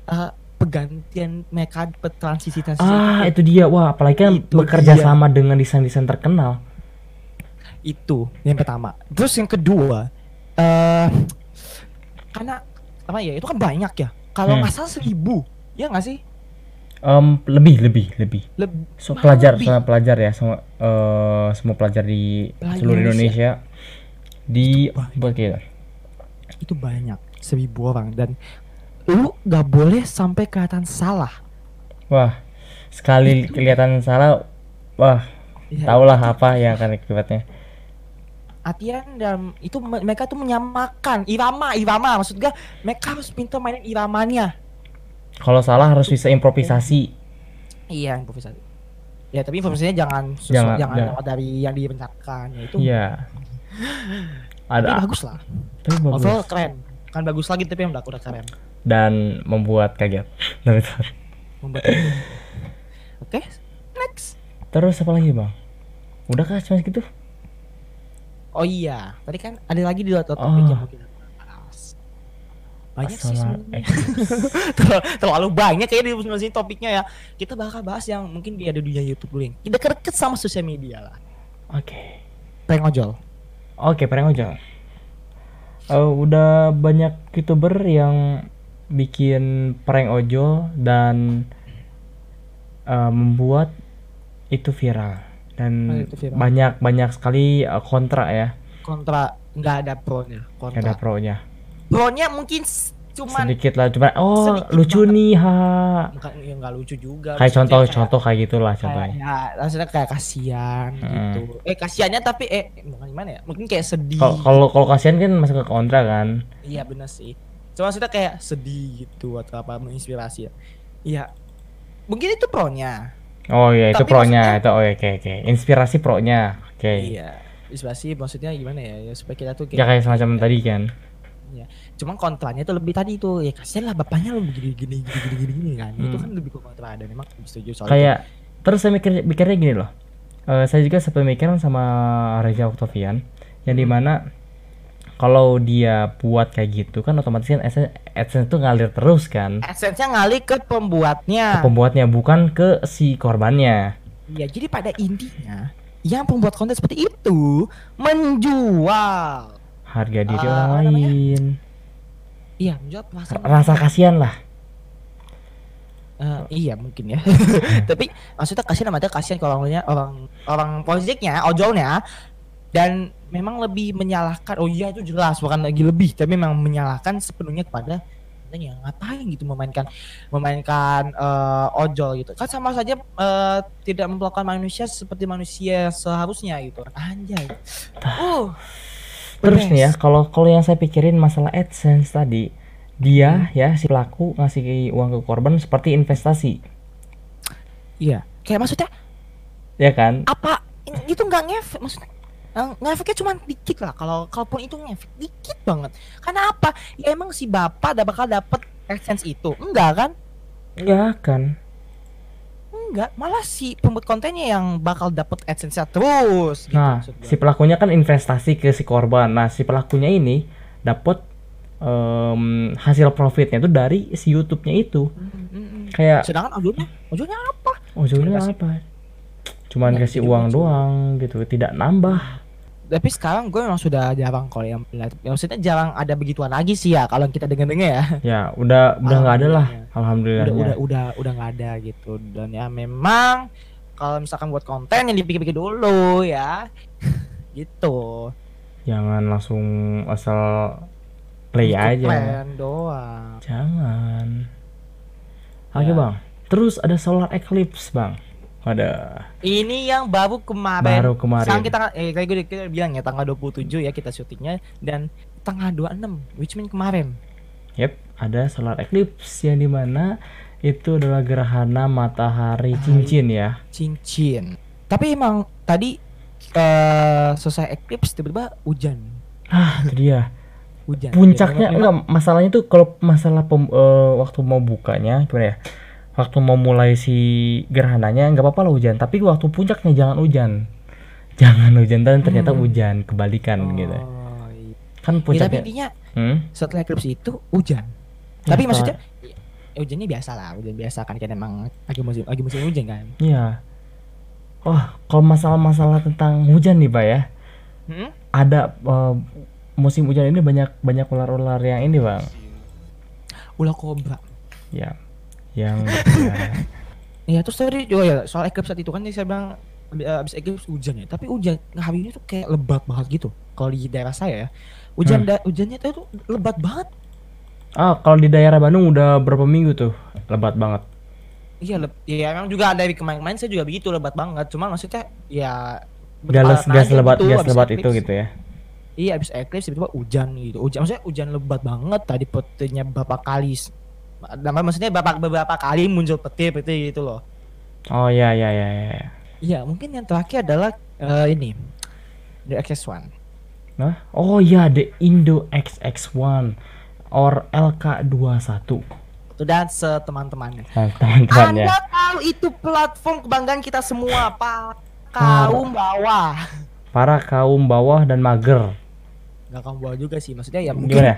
eh, pergantian mereka transisi transisi ah itu dia wah apalagi kan Itu bekerja dia. sama dengan desain-desain terkenal itu yang pertama terus yang kedua eh karena apa ya itu kan banyak ya kalau Hmm. salah seribu ya nggak sih Em, lebih lebih lebih lebih So, pelajar, lebih. semua pelajar ya, semua eh, semua pelajar di Pelajar seluruh Indonesia, di banyak. buat kita. itu banyak seribu orang dan lu nggak boleh sampai kelihatan salah. Wah, sekali kelihatan salah, wah, Ya, tahulah apa yang akan akibatnya. Atian dan itu me- mereka tuh menyamakan. Irama irama maksud gua mereka harus pintar mainin iramanya. Kalau salah harus bisa improvisasi. iya improvisasi. Ya tapi improvisasinya jangan sesu- Jangan- jangan, jangan. lewat dari yang direncanakan ya itu. Iya. tapi Ada, bagus lah tapi bagus overall keren. Kan bagus lagi tapi yang udah udah keren dan membuat kaget. (laughs) Membuat oke next Terus apa lagi bang? Udah kah cuma segitu? oh iya tadi kan ada lagi di topik Oh. yang mungkin banyak sih Masalah sebenarnya (laughs) Terlalu- banyak kayaknya di sini topiknya ya kita bakal bahas yang mungkin di ada dunia YouTube dulu yang kita deket sama sosial media lah Oke. prank ojol Oke, prank ojol. Eh, udah banyak youtuber yang bikin prank ojol dan eh, membuat itu viral dan Oh, itu viral. banyak banyak sekali eh, kontra ya, kontra nggak ada pro nya kontra ada pro-nya. pro nya mungkin cuman Sedikit lah, cuma oh lucu banget. nih ha. bukan ya nggak lucu juga Kayak contoh-contoh kayak gitulah kayak, contohnya. ya maksudnya kayak kasihan Hmm. gitu eh kasihannya tapi eh bukan gimana ya mungkin kayak sedih Kalau kalau kasihan kan masuk ke kontra kan. iya bener sih cuma maksudnya kayak sedih gitu atau apa menginspirasi ya iya mungkin itu pro nya Oh iya itu Tapi pro-nya itu oh iya, oke oke. Inspirasi pro-nya. Oke. iya inspirasi maksudnya gimana ya, ya supaya kita tuh Ya kayak semacam tadi kan. Cuman kontranya itu lebih tadi tuh ya kasihan lah bapaknya lu begini gini gini gini gini, gini kan. Itu Hmm. kan lebih ke kontra dan memang setuju soal kayak terus saya mikir mikirnya gini loh Eh, saya juga sepemikiran sama Reza Octavian yang di mana kalau dia buat kayak gitu kan otomatis kan AdSense, AdSense itu ngalir terus kan AdSense-nya ngalih ke pembuatnya. ke pembuatnya bukan ke si korbannya. Iya, jadi pada intinya yang pembuat konten seperti itu menjual. Harga diri Ah, orang namanya? lain. Iya, menjual perasaan. Rasa kasihan lah. Eh, iya mungkin ya. (laughs) Tapi maksudnya kasihan sama dia kasihan kalau orangnya orang orang politiknya, ojolnya dan memang lebih menyalahkan. Oh iya itu jelas bukan lagi lebih, tapi memang menyalahkan sepenuhnya kepada yang ngapain gitu memainkan memainkan eh, ojol gitu. Kan sama saja eh, tidak memperlakukan manusia seperti manusia seharusnya gitu. Anjay. Uh. Terus nih ya, kalau kalau yang saya pikirin masalah AdSense tadi, dia ya si pelaku ngasih uang ke korban seperti investasi, Iya. Kayak maksudnya ya kan? apa itu nggak ngefek maksudnya ngefeknya cuma dikit lah kalau kalaupun itu ngefek dikit banget karena apa ya emang si bapak ada bakal dapet AdSense itu enggak kan Enggak kan? enggak malah si pembuat kontennya yang bakal dapet AdSense-nya terus gitu Nah, si pelakunya kan investasi ke si korban. Nah, si pelakunya ini dapat em, hasil profitnya itu dari si YouTube-nya itu. Mm, mm, mm. Kayak sedangkan ojolnya ojolnya apa ujungnya apa? Cuman kasih jadi uang doang gitu, tidak nambah. Tapi sekarang gue memang sudah jarang kalau yang ya, maksudnya jarang ada begituan lagi sih ya kalau kita dengar dengar ya Ya, udah udah nggak ada lah. Alhamdulillahnya. udah udah udah udah nggak ada gitu dan ya memang kalau misalkan buat konten yang dipikir-pikir dulu ya (laughs) gitu Jangan langsung asal play Ikut aja. plan doang Jangan. Oke Ya. bang. Terus ada solar eclipse bang. Ada. ini yang baru kemarin Baru kemarin. sekarang kita eh kayak gue kita bilang ya tanggal 27 ya kita syutingnya dan tanggal 26 which mean kemarin Yep. Ada solar eclipse yang di mana itu adalah gerhana matahari cincin ya. cincin tapi emang tadi eh selesai eclipse tiba-tiba hujan Ah, itu dia. hujan Puncaknya Memang- enggak masalahnya tuh kalau masalah pem- eh, waktu mau bukanya gimana ya? Waktu mau mulai si gerhananya nggak apa-apa lah hujan, tapi waktu puncaknya jangan hujan. (laughs) Jangan hujan dan ternyata Hmm. hujan kebalikan Oh, gitu. iya. Kan Ya, tapi puncaknya intinya hmm? setelah eclipse itu hujan. Ya, tapi maksudnya ya, hujannya biasa lah, hujan biasa kan kan emang lagi musim lagi musim hujan kan. Iya. Wah, kalau masalah-masalah tentang hujan nih, Pak ya. Hmm? Ada eh, musim hujan ini banyak banyak ular-ular yang ini, Bang. Ular kobra. Ya. Yang. (laughs) Iya terus tadi juga ya soal eclipse saat itu kan saya bilang abi- abis eclipse hujan ya. Tapi hujan hari ini tuh kayak lebat banget gitu. Kalau di daerah saya ya. Hujan da- hujannya tuh, tuh lebat banget. ah, kalau di daerah Bandung udah berapa minggu tuh? Lebat banget. Iya, leb- ya emang juga dari kemarin-kemarin saya juga begitu lebat banget. Cuman maksudnya ya Gas bertahan gas lebat gitu gas lebat itu gitu ya. Iya abis eclipse tiba-tiba hujan gitu. Hujan maksudnya hujan lebat banget tadi petirnya beberapa kali. Nama maksudnya beberapa beberapa kali muncul petir-petir gitu loh. Oh ya ya ya ya. ya. Iya mungkin yang terakhir adalah eh, ini The XS1. Nah, oh ya the Indo XX1 or LK21. Itu dan seteman-temannya. Nah, teman-temannya. Anda tahu itu platform kebanggaan kita semua, Pak. Kaum bawah. Para kaum bawah dan mager. Gak kaum bawah juga sih, maksudnya ya mungkin Gimana?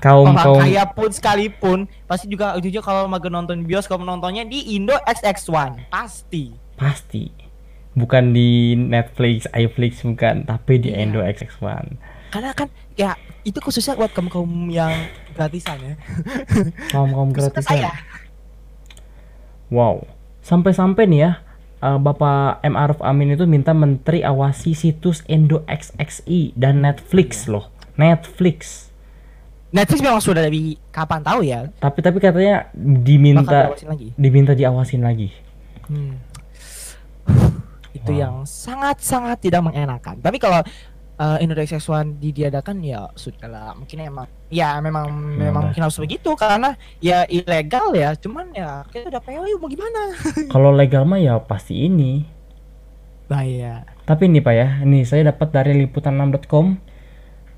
Kaum orang kaum kaya pun sekalipun pasti juga jujur kalau mager nonton bioskop nontonnya di Indo XX1 pasti. pasti bukan di Netflix, iFlix bukan, tapi di Iya. Indo XX1. Karena kan ya itu khususnya buat kaum kaum yang gratisan ya. Kaum kaum gratisan. Wow. Sampai-sampai nih ya, eh, Bapak M Arif Amin itu minta menteri awasi situs Indo XXI dan Netflix loh. Netflix. Netflix memang sudah dari kapan tahu ya. Tapi tapi katanya diminta diawasin lagi. diminta diawasin lagi. Hmm. Itu Wow. yang sangat-sangat tidak mengenakan. Tapi kalau uh, Indonesia One didiadakan ya sudahlah. Mungkin emang ya memang memang udah. mungkin harus begitu karena ya ilegal ya. Cuman ya kita udah PW mau gimana? (laughs) Kalau legal mah ya pasti ini. Bahaya. Tapi ini Pak ya, ini saya dapat dari liputan6.com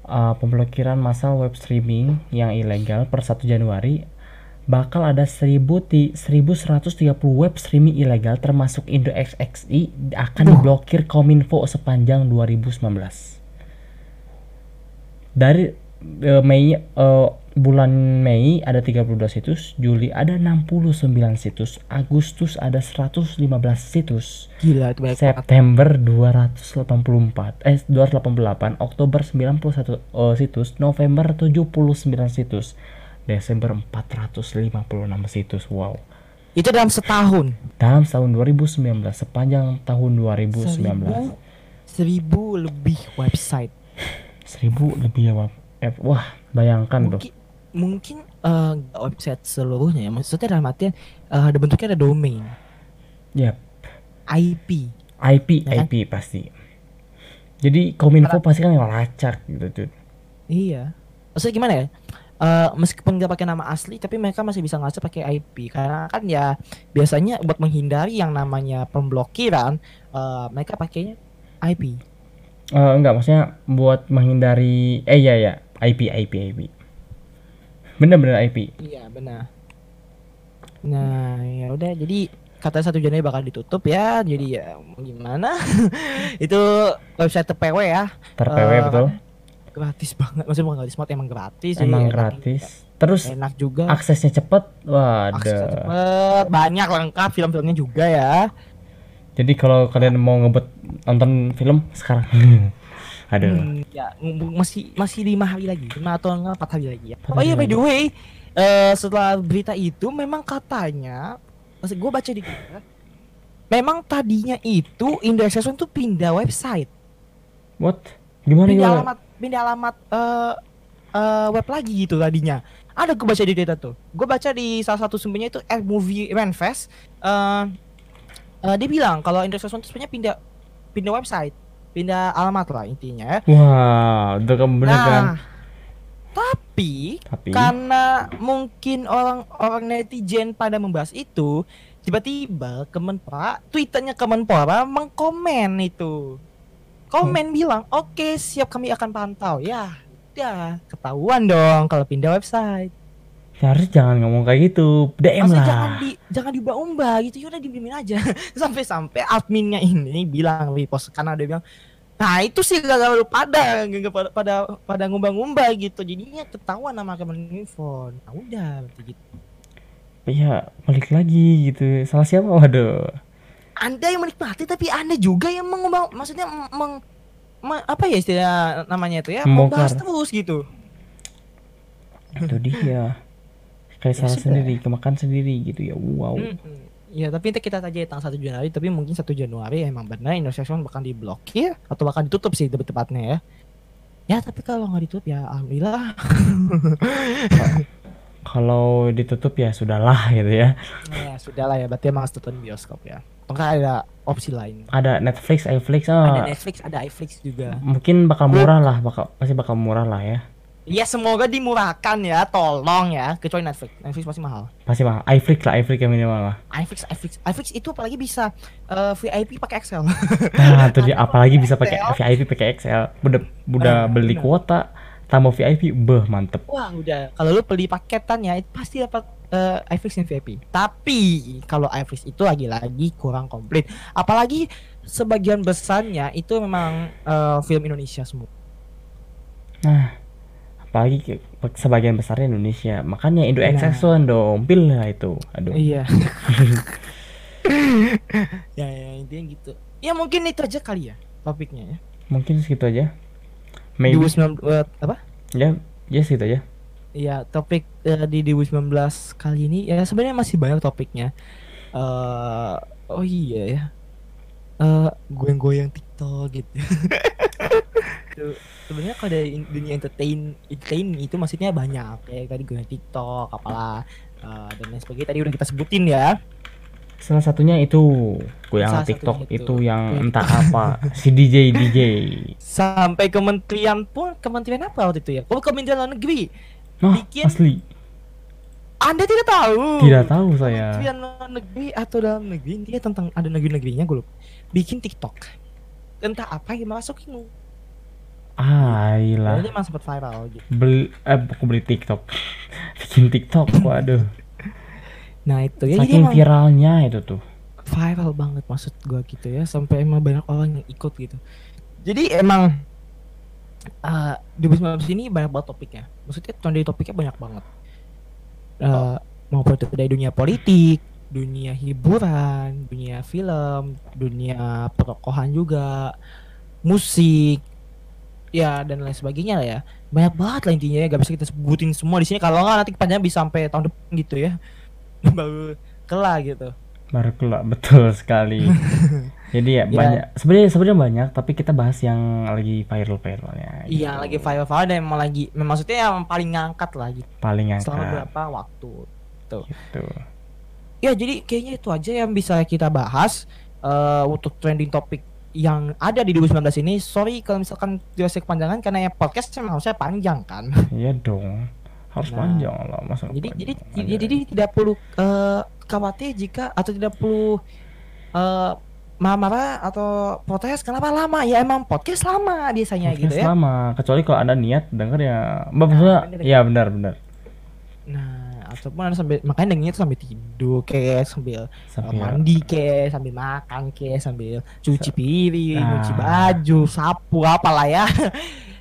uh, pemblokiran massal web streaming yang ilegal per 1 Januari bakal ada 1000 ti- 1130 web streaming ilegal termasuk Indo XXI akan diblokir Kominfo sepanjang 2019. Dari eh, Mei eh, bulan Mei ada 32 situs, Juli ada 69 situs, Agustus ada 115 situs, Gila itu banyak. September 284, eh 288, Oktober 91 eh, situs, November 79 situs, Desember 456 situs. Wow. Itu dalam setahun. Dalam tahun 2019, sepanjang tahun 2019, Seribu, seribu lebih website. 1000 lebih ya, Wak. Eh, Wah, bayangkan tuh. Mungkin mungkin eh, nggak website seluruhnya ya. Maksudnya dalam artian eh, ada bentuknya ada domain, Ya, IP. IP, Ya kan? IP pasti. Jadi Kominfo pasti kan ngelacak gitu tuh. Iya. Maksudnya gimana ya? Eh, meskipun nggak pakai nama asli, tapi mereka masih bisa ngelacak pakai IP. Karena kan ya biasanya buat menghindari yang namanya pemblokiran, eh, mereka pakainya IP. Eh, enggak, maksudnya buat menghindari eh ya ya, IP IP IP. Bener-bener IP. Iya benar. Nah ya udah jadi kata satu Januari bakal ditutup ya. Jadi ya gimana? (laughs) Itu website TPW ya. Ter-PW Eh, betul. Gratis banget. Maksudnya bukan gratis banget emang gratis. Emang enak gratis. juga. Terus Enak juga. aksesnya cepet. Aksesnya Waduh. cepet, banyak lengkap film-filmnya juga ya. Jadi kalau kalian mau ngebet nonton film sekarang. (laughs) Aduh. Hmm, ya masih masih lima hari lagi, lima atau enggak empat hari lagi ya. Oh iya by the way, eh, setelah berita itu memang katanya, maksud gue baca di Twitter, memang tadinya itu Indosation tuh pindah website, What? Gimana pindah gimana? alamat, pindah alamat eh eh, web lagi gitu tadinya. Ada gue baca di Twitter tuh. Gue baca di salah satu sumbernya itu Air Movie Manfest. eh eh, dia bilang kalau Indosation tuh sebenarnya pindah pindah website, pindah alamat lah intinya. ya. Wah, udah kamu bener kan? Nah, tapi Tapi karena mungkin orang-orang netizen pada membahas itu, tiba-tiba Kemenpora, twitternya Kemenpora mengkomen itu. Komen bilang, oke siap kami akan pantau. Ya, udah ketahuan dong kalau pindah website. Ya harus jangan ngomong kayak gitu. DM Maksudnya lah. jangan di jangan diubah-ubah gitu. Yaudah dibeliin aja. (laughs) Sampai-sampai adminnya ini bilang repost karena dia bilang Nah itu sih gak lu pada gak pada pada pada ngumbah-ngumbah gitu jadinya ketahuan nama Kemeninfo. Nah udah berarti gitu. Iya, balik lagi gitu. Salah siapa? Waduh. Anda yang menikmati tapi Anda juga yang mengubah maksudnya meng, meng- me- apa ya istilah namanya itu ya membahas terus gitu. Itu dia. Kayak Ya salah sudah. sendiri, kemakan sendiri gitu ya. Wow. Mm-mm. Ya tapi nanti kita saja tanggal 1 Januari tapi mungkin 1 Januari emang benar Indosation bakal diblokir atau bahkan ditutup sih lebih tepatnya ya. Ya tapi kalau nggak ditutup ya alhamdulillah. (laughs) Kalau ditutup ya sudahlah gitu ya. ya sudah lah ya berarti emang harus tonton bioskop ya. Apakah ada opsi lain? Ada Netflix, iFlix, Ada ah, Netflix, ada iFlix juga. mungkin bakal murah lah, bakal pasti bakal murah lah ya. Ya semoga dimurahkan ya, tolong ya. Kecuali Netflix, Netflix pasti mahal. Pasti mahal. iFlix lah, iFlix yang minimal lah. iFlix, iFlix, iFlix itu apalagi bisa eh, VIP pakai Excel. Nah, itu dia (laughs) apalagi bisa pakai. VIP pakai Excel. Udah udah Ah, beli benar. kuota tambah VIP, beh mantep. Wah udah, kalau lu beli paketan ya itu pasti dapat eh, iFlix yang VIP. Tapi kalau iFlix itu lagi-lagi kurang komplit. Apalagi sebagian besarnya itu memang eh, film Indonesia semua. Nah, apalagi sebagian besarnya Indonesia. Makanya Indo Nah. XX1 dong, pil lah itu. Aduh. Iya. (laughs) ya, ya intinya gitu. Ya mungkin itu aja kali ya topiknya ya. Mungkin segitu aja. Maybe 2019 eh, apa? ya, ya segitu aja. Iya, topik eh, di 2019 kali ini ya sebenarnya masih banyak topiknya. eh oh iya ya. Eh goyang-goyang TikTok gitu. (laughs) Tuh, Sebenarnya kalau dari dunia entertain entertain itu maksudnya banyak kayak tadi goyang TikTok apalah eh, dan lain sebagainya tadi udah kita sebutin ya. Salah satunya itu goyang Salah TikTok itu. itu yang Goyang entah apa si DJ DJ. (laughs) Sampai kementerian pun kementerian apa waktu itu ya? Oh, Kementerian Luar Negeri. Nah, Bikin- asli Anda tidak tahu. tidak tahu saya. Kementerian luar negeri atau dalam negeri intinya tentang ada negeri-negerinya gue lupa. Bikin TikTok. Entah apa yang masukin. Ah, iyalah. ini emang sempat viral gitu. Beli eh aku beli TikTok. (laughs) Bikin TikTok, waduh. Nah itu ya jadi Saking viralnya itu tuh. viral banget maksud gue gitu ya sampai emang banyak orang yang ikut gitu. Jadi emang eh, di 2019 ini banyak banget topiknya. Maksudnya trending topiknya banyak banget. Eh, maupun itu dari dunia politik, dunia hiburan, dunia film, dunia pertokohan juga, musik, ya dan lain sebagainya lah ya. Banyak banget lah intinya ya, gak bisa kita sebutin semua di sini. Kalau nggak nanti kepanjang bisa sampai tahun depan gitu ya. (laughs) Baru kelar gitu. Baru keluar betul sekali. (laughs) Jadi ya, Ya. banyak sebenarnya sebenarnya banyak tapi kita bahas yang lagi viral-viralnya. gitu. Iya lagi viral-viral dan emang lagi, maksudnya yang paling ngangkat lah gitu. paling yang Selama berapa waktu. Tuh. gitu. Ya jadi kayaknya itu aja yang bisa kita bahas eh, untuk trending topik yang ada di 2019 ini. Sorry kalau misalkan dirasa kepanjangan karena ya podcast memang harusnya panjang kan. Iya dong. Harus Nah, panjang lah masa jadi jadi jadi, jadi tidak perlu eh, khawatir jika atau tidak perlu eh marah-marah atau protes kenapa lama ya emang podcast lama biasanya Podcast gitu ya. lama kecuali kalau ada niat denger ya maksudnya bener. ya benar benar Nah, ataupun sambil makanya dengernya tuh sambil tidur kayak sambil sampai mandi kayak sambil makan kayak sambil cuci piring, Ah. cuci baju, sapu apalah ya. (laughs)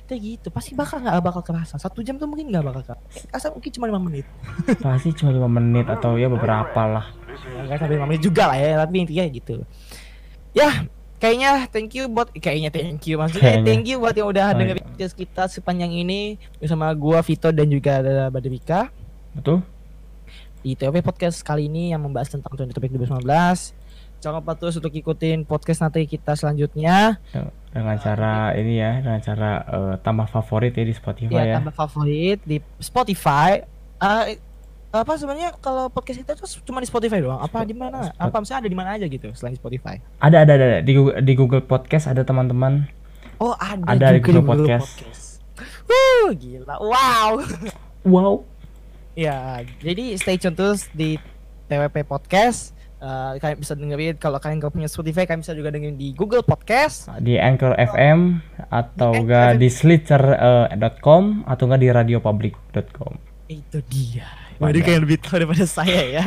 Kayak gitu, pasti bakal nggak bakal kerasa. Satu jam tuh mungkin nggak bakal kerasa. Asal mungkin cuma lima menit. (laughs) pasti cuma lima menit atau ya beberapa lah Ya, Nggak sampai lima menit juga lah ya, tapi intinya gitu. Ya, kayaknya thank you buat kayaknya thank you maksudnya Kayaknya. thank you buat yang udah Oh, dengerin podcast kita sepanjang ini bersama gua Vito dan juga ada Badrika betul di TOP Podcast kali ini yang membahas tentang trending topik 2019. Jangan lupa terus untuk ikutin podcast nanti kita selanjutnya. De- dengan cara ini ya dengan cara eh, tambah favorit ya di Spotify ya, ya tambah favorit di Spotify. Eh, apa sebenarnya kalau podcast kita tuh cuma di Spotify doang? Apa di mana? Apa misalnya ada di mana aja gitu selain Spotify? ada ada ada di Google, di Google Podcast ada teman-teman Oh, ada, Ada di juga Google Podcast. Wuh, gila. Wow. wow ya, jadi stay tune terus di TWP Podcast. Eh, kalian bisa dengerin kalau kalian gak punya Spotify, kalian bisa juga dengerin di Google Podcast. di Anchor FM atau Di enggak di slither.com atau enggak di radiopublic.com Itu dia. Waduh kayak lebih tahu daripada saya ya.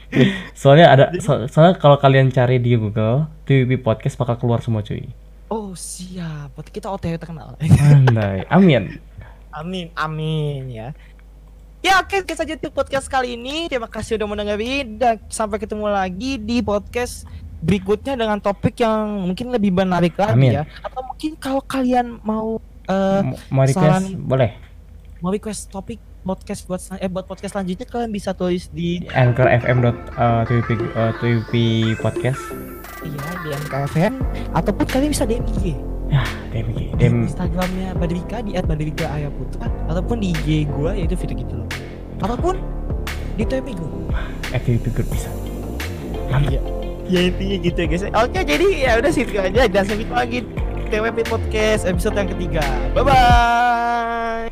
(laughs) soalnya ada so- soalnya kalau kalian cari di Google TWP Podcast bakal keluar semua cuy Oh siap, berarti kita OTW terkenal. andai amin amin, amin ya. Ya oke, kita saja untuk podcast kali ini. Terima kasih udah mendengarin dan sampai ketemu lagi di podcast berikutnya dengan topik yang mungkin lebih menarik lagi Amin. ya. Atau mungkin kalau kalian mau eh, M- mau request saran- boleh mau request topik podcast buat eh buat podcast selanjutnya kalian bisa tulis di Anchor FM dot TWP Podcast iya di MKFM ataupun kalian bisa DM IG. Ya DMG DM Instagramnya Badrika di @badrika Arya Putra ataupun di IG gua yaitu Vito gitu loh. Ataupun di TWP gua. FTP Group bisa Iya. Ya intinya gitu ya guys. Oke jadi ya udah situ aja dan sampai lagi TWP Podcast episode yang ketiga. Bye bye.